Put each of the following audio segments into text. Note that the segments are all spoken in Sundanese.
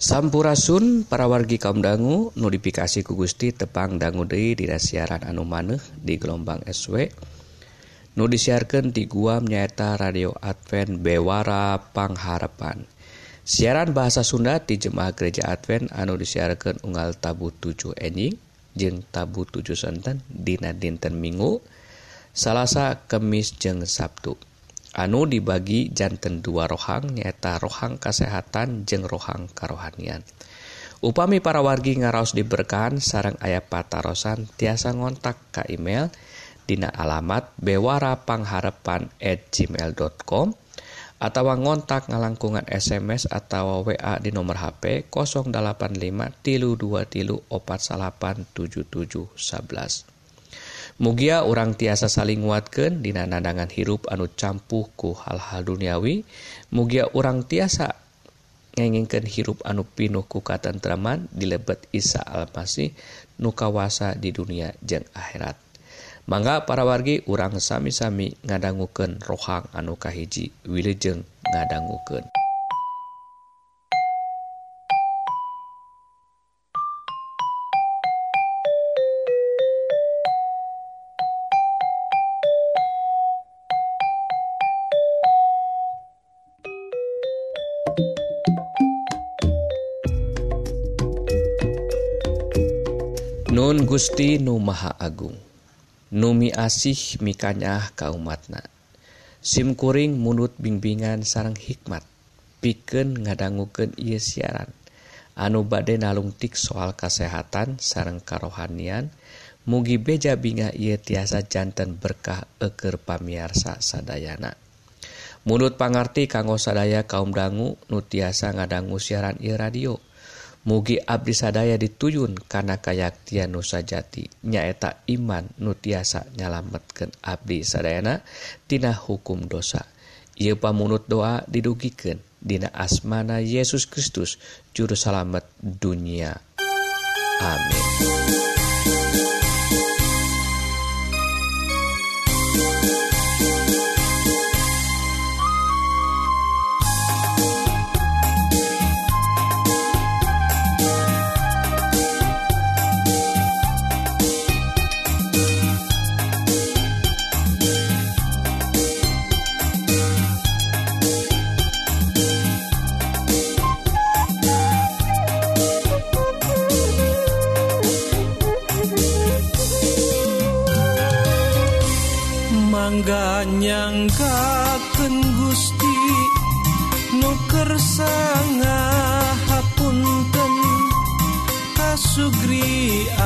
Sampurasun parawargi kaum dangu notifikasi ku Gusti tepang dangu Dei di siaran anu maneh di gelombang SW nu disiarkan di guam nyaeta radio Advent Bewara Pangharapan. Siaran bahasa Sunda di jemaah gereja Advent anu disiarkan unggal tabu 7 enjing jeng tabu 7 senten dina dinten Minggu Salasa Kemis jeng Sabtu. Anu dibagi jantan dua rohang nyata rohang kesehatan jeng rohang karohanian. Upami para wargi ngaraos diberkahan sarang ayat patarosan tiasa ngontak ke email dina alamat bewarapangharepan at gmail.com atau ngontak ngalangkungan SMS atau WA di nomor HP 085 tilu 2 tilu opat salapan 77 11 mugia orang tiasa saling nguatkan dina nadangan hirup anu campuhku hal-hal duniawi mugia orang tiasa ngengingkan hirup anu pinuh ku katentraman di lebet Isa Almasih nu kawasa di dunia jeung akhirat. Mangga para wargi urang sami-sami ngadangguken rohang anu kahiji wilujeng ngadangguken Gusti Nu Maha Agung. Numi asih mikanyah kaumatna. SIMkuring munut bimbingan sarang hikmat. Piken ngadangguken ia siaran. Anu bade nalungtik soal kesehatan sarang karohanian mugi beja binga ia tiasa jantan berkah eker pamiarsa sadayana. Munut pangarti kanggo sadaya kaum dangu nu tiasa ngadanggu siaran ieu radio. mugi Abdi sadaya dituyun karena kayaktian nusa jati nyaeta iman nutiasa nyalametken Abdi sadayana Tina hukum dosa. Ia pamunut doa didugiken Dina asmana Yesus Kristus jurusalamet dunia. Amin. nyangkaken Gusti nukersanga hapunten kasugrian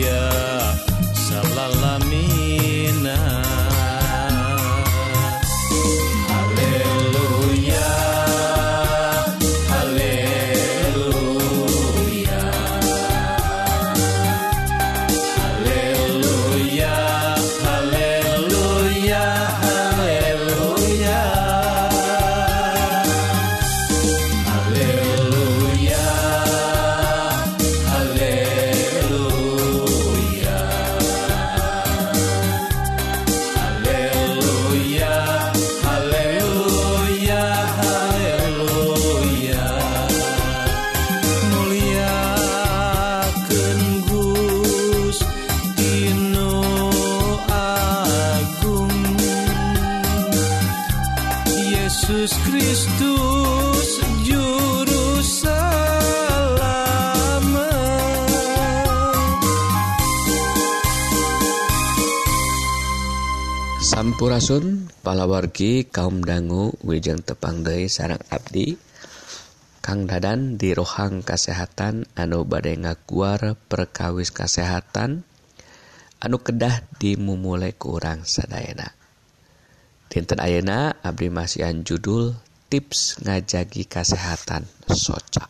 yeah. Sampurasun palawargi kaum dangu Wijeng tepang Dei sarang Abdi Kang dadan di rohang kasehatan anu badai ngaguar perkawis kasehatan anu kedah dimumulai kurang sadayana dinten Ayena Abdi Masihan judul tips ngajagi kasehatan soca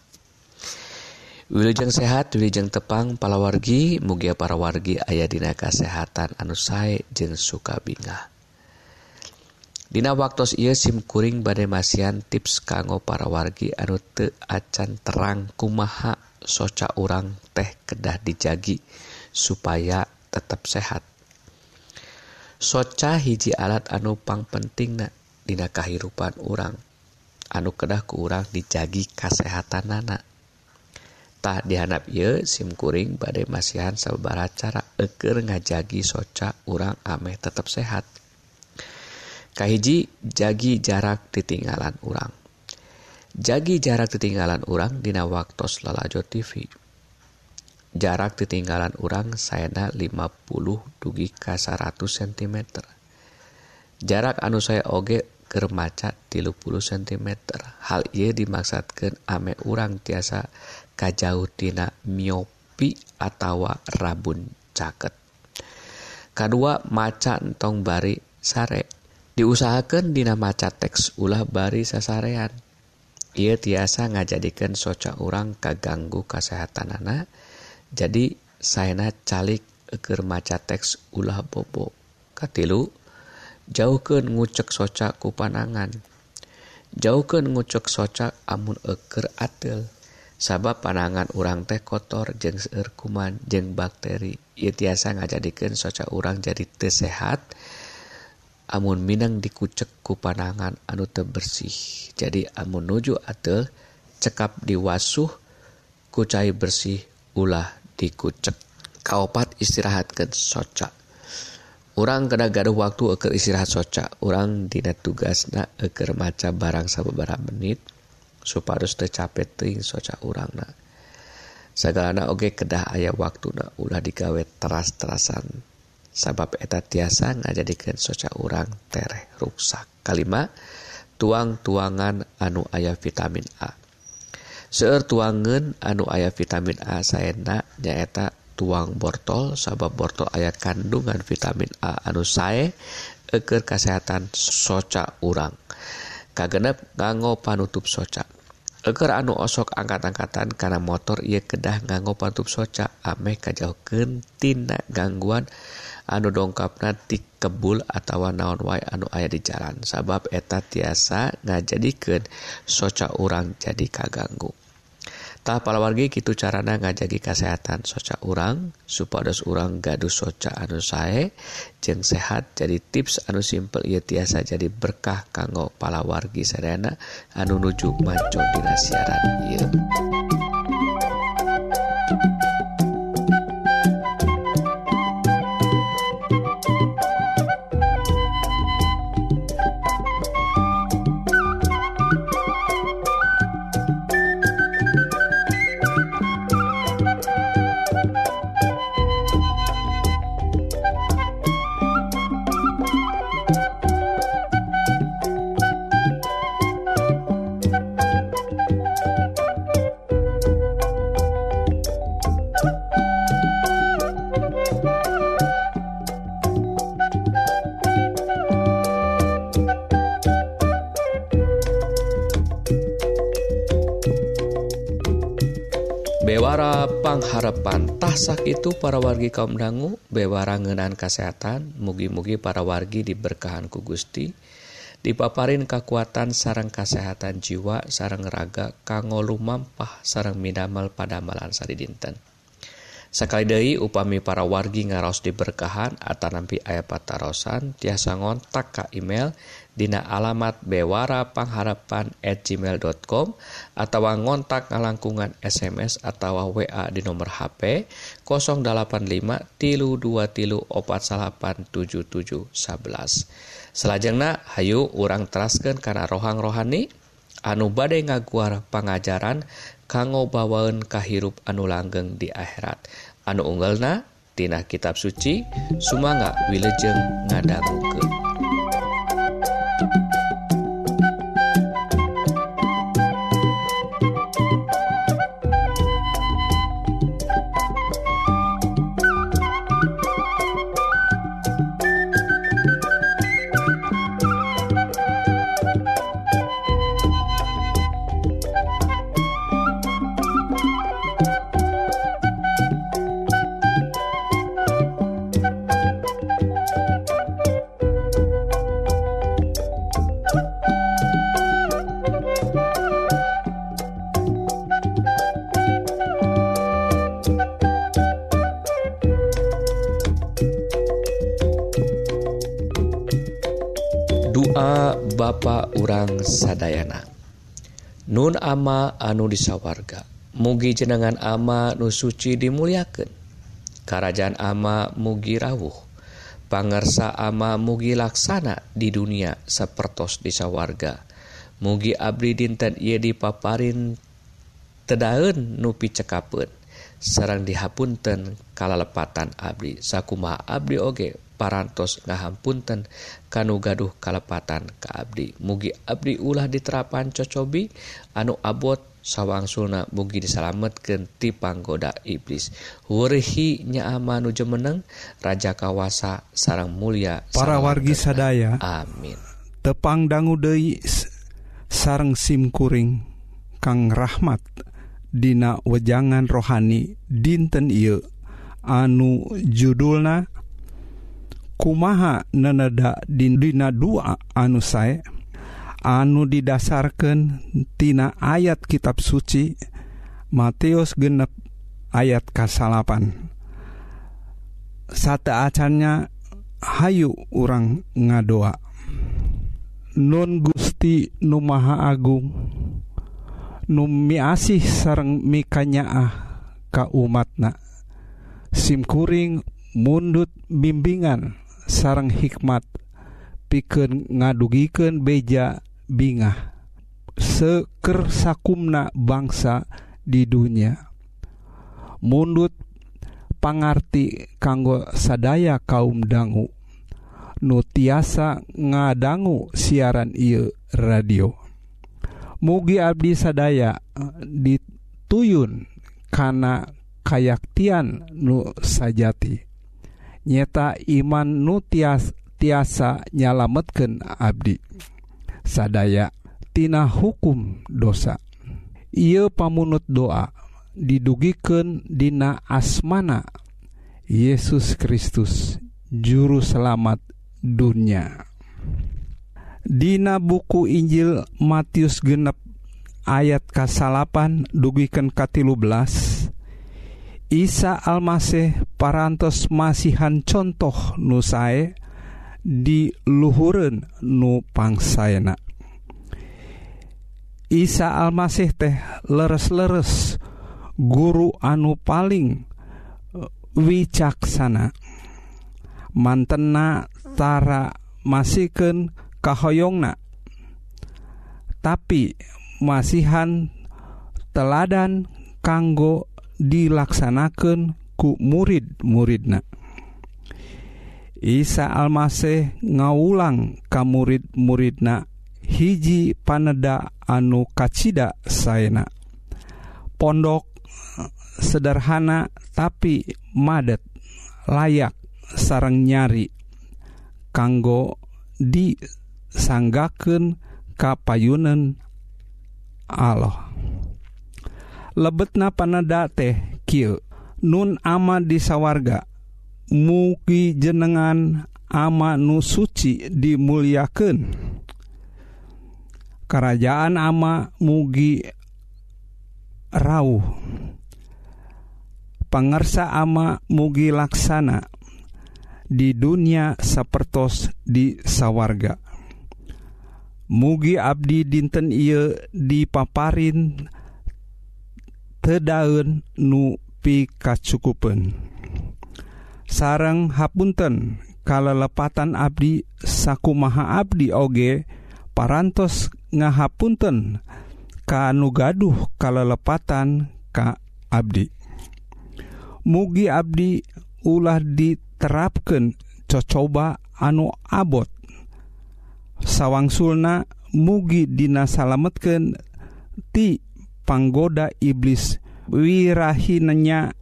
Wilujeng sehat wilujeng tepang palawargi mugia para wargi ayadina kasehatan anusai jeung suka bingah. Dina waktu ia simkuring badai Masian tips kanggo para wargi anu te acan terang kumaha soca urang teh kedah dijagi supaya tetap sehat. Soca hiji alat anupang penting na Dina kahirupan urang. Anu kedah ku urang dijagi kesehatan nana tah dihanap Sim simkuring badai Masihan sababaraha cara eker ngajagi soca urang ameh tetap sehat. Kahiji jagi jarak ditinggalan urang. Jagi jarak ditinggalan urang dina waktos lalajo TV. Jarak ditinggalan urang sayana 50 dugi ka 100 cm. Jarak anu saya oge kermaca 30 cm. Hal ia dimaksudkan ame urang tiasa kajauh tina miopi atau rabun caket. Kedua maca entong bari sare diusahakan dinamaca teks ulah bari sasarean. Ia tiasa ngajadikan soca orang kaganggu kesehatan anak jadi saya calik eker maca teks ulah bobo. Katilu jauhkan ngucek soca ku panangan jauhkan ngucek soca amun eker atel sabab panangan orang teh kotor jeng seueur kuman jeng bakteri. Ia tiasa ngajadikan soca orang jadi tesehat sehat amun Minang dikucek ku panangan anu tebersih jadi amun nuju atel cekap diwasuh kucai bersih ulah dikucek. Kaopat istirahatkan soca. Orang kena gaduh waktu eker istirahat soca. Orang dina tugasna eker maca barang sababaraha menit supados teu capek teuing soca urangna. Sagalana oge kedah aya waktuna ulah digawe teras-terasan. sabab eta tiasa ngajadikan soca urang tereh ruksak. Kalima tuang-tuangan anu ayah vitamin A. Seueur tuangan anu ayah vitamin A saena nyaeta tuang bortol. Sabab bortol ayah kandungan vitamin A anu sae eker kesehatan soca urang. Kagenep nganggo panutup soca. Eker anu osok angkat-angkatan karena motor ia kedah nganggo panutup soca. Ameh kajaukeun tina gangguan anu dongkapna ti kebul atawa naon wae anu aya di jalan. Sabab eta tiasa ngajadikan soca urang jadi kaganggu. Tak palawargi gitu carana ngajagi kesehatan soca urang supados urang gaduh soca anu sae jeng sehat jadi tips anu simpel ia tiasa jadi berkah kanggo palawargi serena anu nuju maco dina siaran ieu. para pangharapan tasak itu para wargi kaum dangu bewarangenan kesehatan mugi-mugi para wargi diberkahan ku Gusti dipaparin kekuatan sarang kesehatan jiwa sarang raga kanggo lumampah sarang minamal pada malansari dinten. Sakali deui upami para wargi ngaros diberkahan atau nampi ayah patarosan tiasa ngontak ka email dina alamat bewara pangharapan at gmail.com atau ngontak ngalangkungan SMS atau WA di nomor HP 085 tilu tilu opat salapan tujuh tujuh sebelas. Selajengna hayu urang teraskan karena rohang rohani anu badai ngaguar pengajaran kanggo bawaun kahirup anu langgeng di akhirat. Anu unggelna tina kitab suci sumanga wilejeng ngadagukeun ke Nun ama anu disawarga. Mugi jenengan ama nu suci dimuliaken Karajaan ama mugi rawuh. Pangersa ama mugi laksana di dunia sepertos disawarga. Mugi Abdi dinten ia dipaparin tedaun nupi cekapen Serang dihapunten kalalepatan Abdi. Sakuma Abdi oge parantos ngahampunten kanu gaduh kalepatan ke Abdi. Mugi Abdi ulah diterapan cocobi anu abot sawangsuna mugi disalametkeun ti panggoda iblis Wurhi nya amanu jemeneng Raja Kawasa sarang mulia para wargi sadaya amin. tepang dangu Dei sarang simkuring Kang rahmat Dina wejangan rohani dinten Ieu. Anu judulna kumaha neneda dindina dua anu sae? Anu didasarkantina ayat kitab suci Matius genep ayat kasalapan. Sate acannya Hayu orang ngadoa. Nun Gusti Numaha Agung numi asih sareng mikanyaah ka umatna. Simkuring mundut bimbingan. sarang hikmat piken ngadugiken beja bingah seker sakumna bangsa di dunia mundut pangarti kanggo sadaya kaum dangu nu tiasa ngadangu siaran I radio. Mugi Abdi sadaya dituyun karena kayaktian nu sajati. nyeta iman nu tias tiasa nyalametken Abdi. Sadaya tina hukum dosa. Ia pamunut doa didugiken Dina asmana. Yesus Kristus juru selamat dunia. Dina buku Injil Matius genep ayat kasalapan dugiken katilu belas Isa Almasih parantos masihan contoh nusae nu nupangsaena Isa Almasih teh leres-leres guru anu paling eh, wicaksana. Mantena tara masiken kahoyongna. Tapi masihan teladan kanggo dilaksanakan ku murid muridna. Isa Almasih ngaulang ka murid-muridna hiji paneda anu kacita saena. Pondok sederhana tapi madet layak sarang nyari kanggo disanggaken kapayunan Allah. lebet na panada teh Ki Nun ama disawarga muki jenengan ama nu suci dimuliaken kerajaan ama mugi rawuh. Pangersa ama mugi laksana di dunia sapertos di sawarga. Mugi Abdi dinten ia dipaparin tedaun nu kacukupen sarang hapunten kalau lepatan Abdi saku maha Abdi oge parantos ngahapunten kanu gaduh kalau lepatan ka Abdi. Mugi Abdi ulah diterapkan cocoba anu abot. Sawang Sulna mugi dinasalametken ti panggoda iblis. Wirahinnya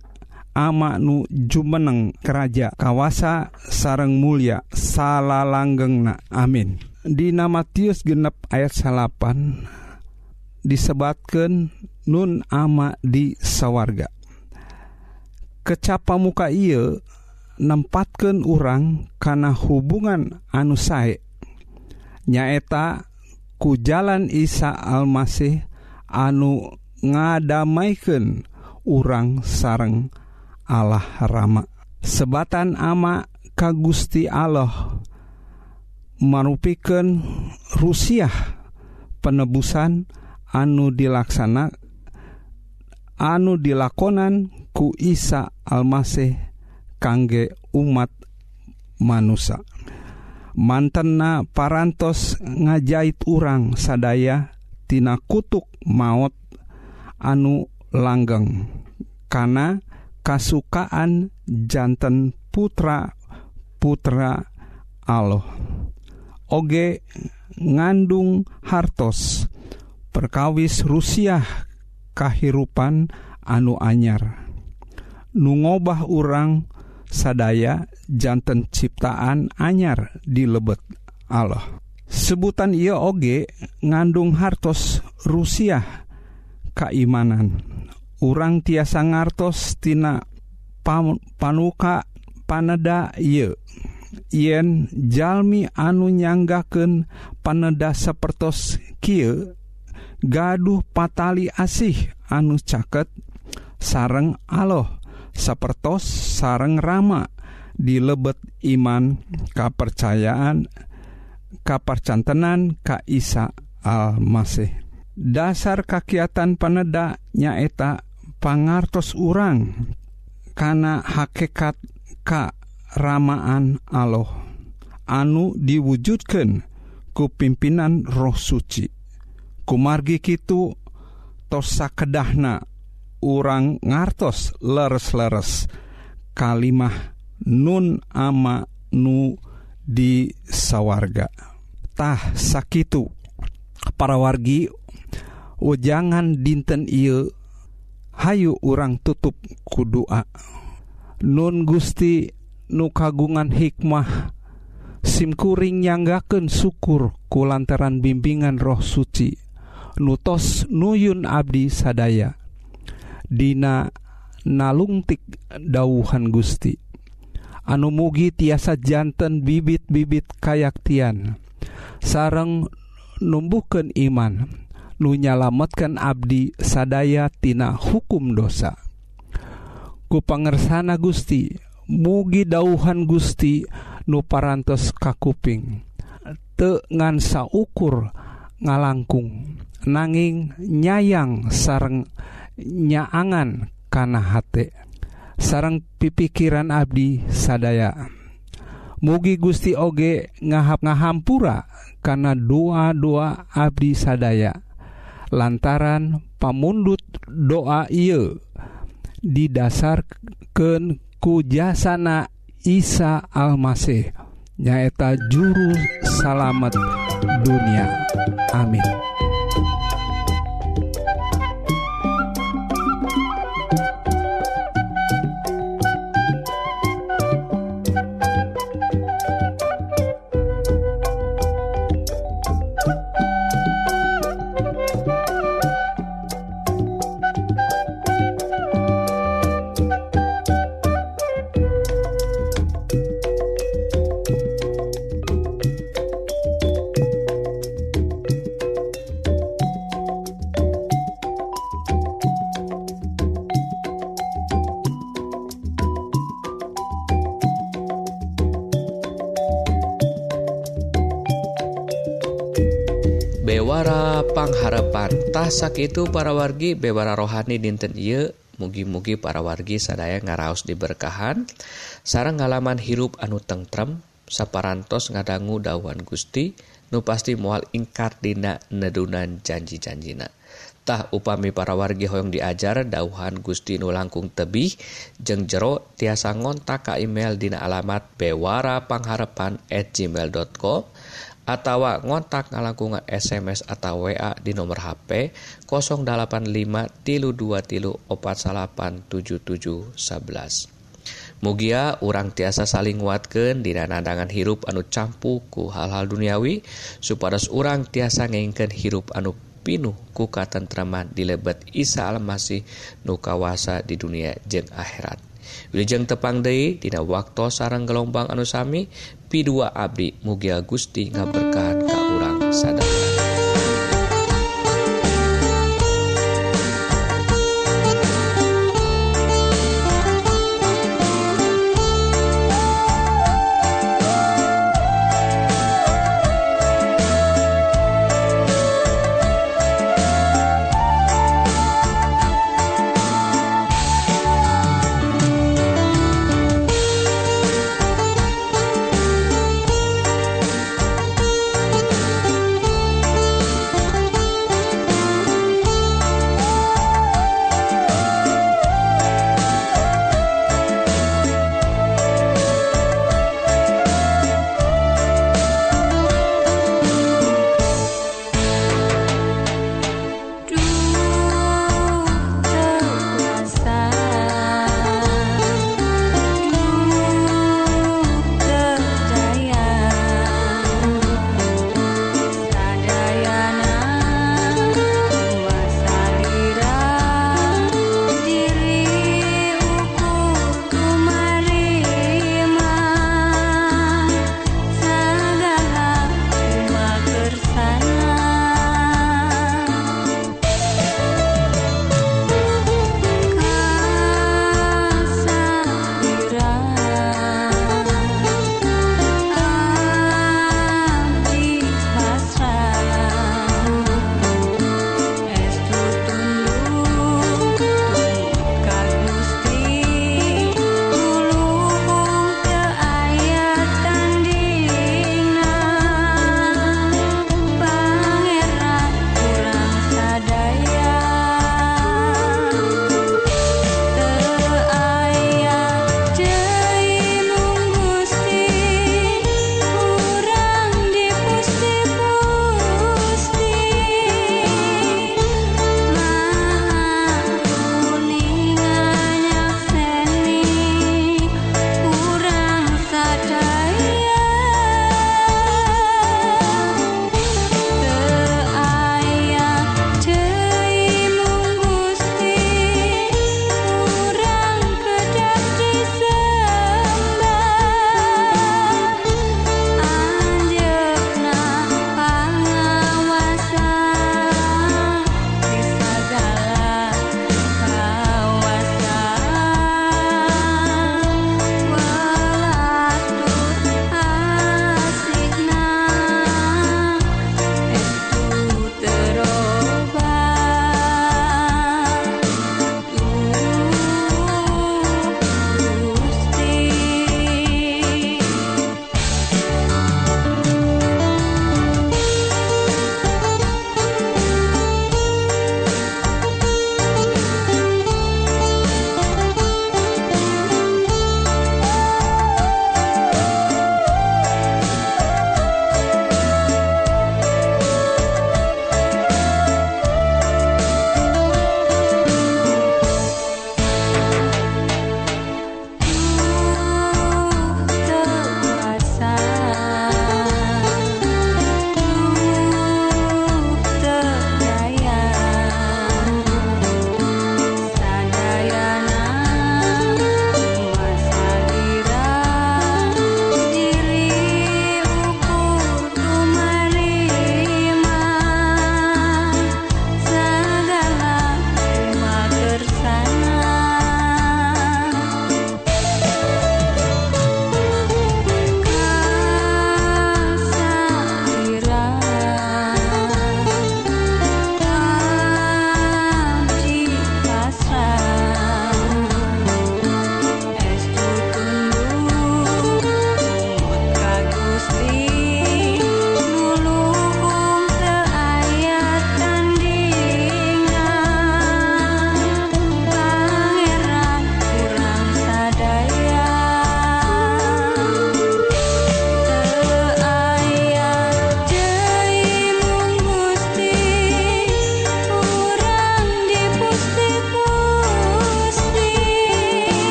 ama nu jumeneng keraja kawasa sarang mulia salah langgeng na amin. Di nama Matius genep ayat salapan disebatkan nun ama di sawarga. Kecapa muka ia nempatkan orang karena hubungan anu sae. Nyaeta ku jalan Isa Almasih anu ngadamaikan urang sareng Allah rama. Sebatan ama ka Gusti Allah manupiken Rusiah penebusan anu dilaksana anu dilakonan ku Isa Almasih kangge umat manusia mantenna parantos ngajait urang sadaya tina kutuk maut anu langgeng karena kasukaan jantan putra putra Allah oge ngandung hartos perkawis Rusiah kahirupan anu anyar. Nungobah orang sadaya jantan ciptaan anyar di lebet Allah sebutan ia oge ngandung hartos Rusia keimanan orang tiasa ngartostina Tina panuka paneda ye yen jalmi anu nyanggaken paneda sepertos Ki gaduh patali asih anu caket sareng Allah sepertos sareng Rama dilebet iman kapercayaan kaparcantenan Kaisa Almasih. Dasar kakiatan paneda nyaeta pangartos urang karena hakekat karamaan Allah. Anu diwujudkan ku pimpinan roh suci. Kumargi Kitu tosa kedahna orang ngartos leres-leres. Kalimah nun ama nu di sawargatah sakitu. Para wargi jangan dinten il Hayu urang tutup kudua Nun Gusti nu kagungan hikmah SIMkuring nyanggaken syukur ku lantaran bimbingan roh suci nutos nuyun Abdi sadaya. Dina nalungtik dauhan Gusti. anu mugi tiasa jantan bibit-bibit kayaktian. Sareng numbuhkan iman nu nyalamatkan Abdi sadayatina hukum dosa. Ku pangersana Gusti mugi dauhan Gusti nu parantos kakuping. Tengansa ukur ngalangkung nanging nyayang sareng nyaangan kana hate. sarang pipikiran Abdi sadaya. Mugi Gusti oge ngahap ngahampura karena doa-doa Abdi sadaya. Lantaran pamundut doa ia didasarkan kujasana Isa Almasih nyaeta juru salamet dunia. Amin. Tah sakitu para wargi bebara rohani dinten Ieu. Mugi-mugi para wargi sadaya ngaraos diberkahan. Sarang ngalaman hirup anu tengrem saparantos ngadanggu dawan Gusti nu pasti mual ingkar dina nedunan janji-janjinatah upami para wargi Hoong diajar dauhan Gusti Nu langkung tebih jeng jero tiasa ngontak ka email dina alamat bewara pangharpan@gmail.com atawa ngontak ngalangkungan SMS atau WA di nomor HP 085 tilu 2 tilu 47877 11 Mugia urang tiasa saling nguatkan di nadangan hirup anu campuku hal-hal duniawi supados urang tiasa ngengken hirup anu pinuh ku katentraman di lebet Isa Almasih nu kawasa di dunia jeng akhirat. Wijeng tepang Dei Dina waktu sarang gelombang anusami P2 Abdi mugia Gusti ngaberkahan ka urang sadar.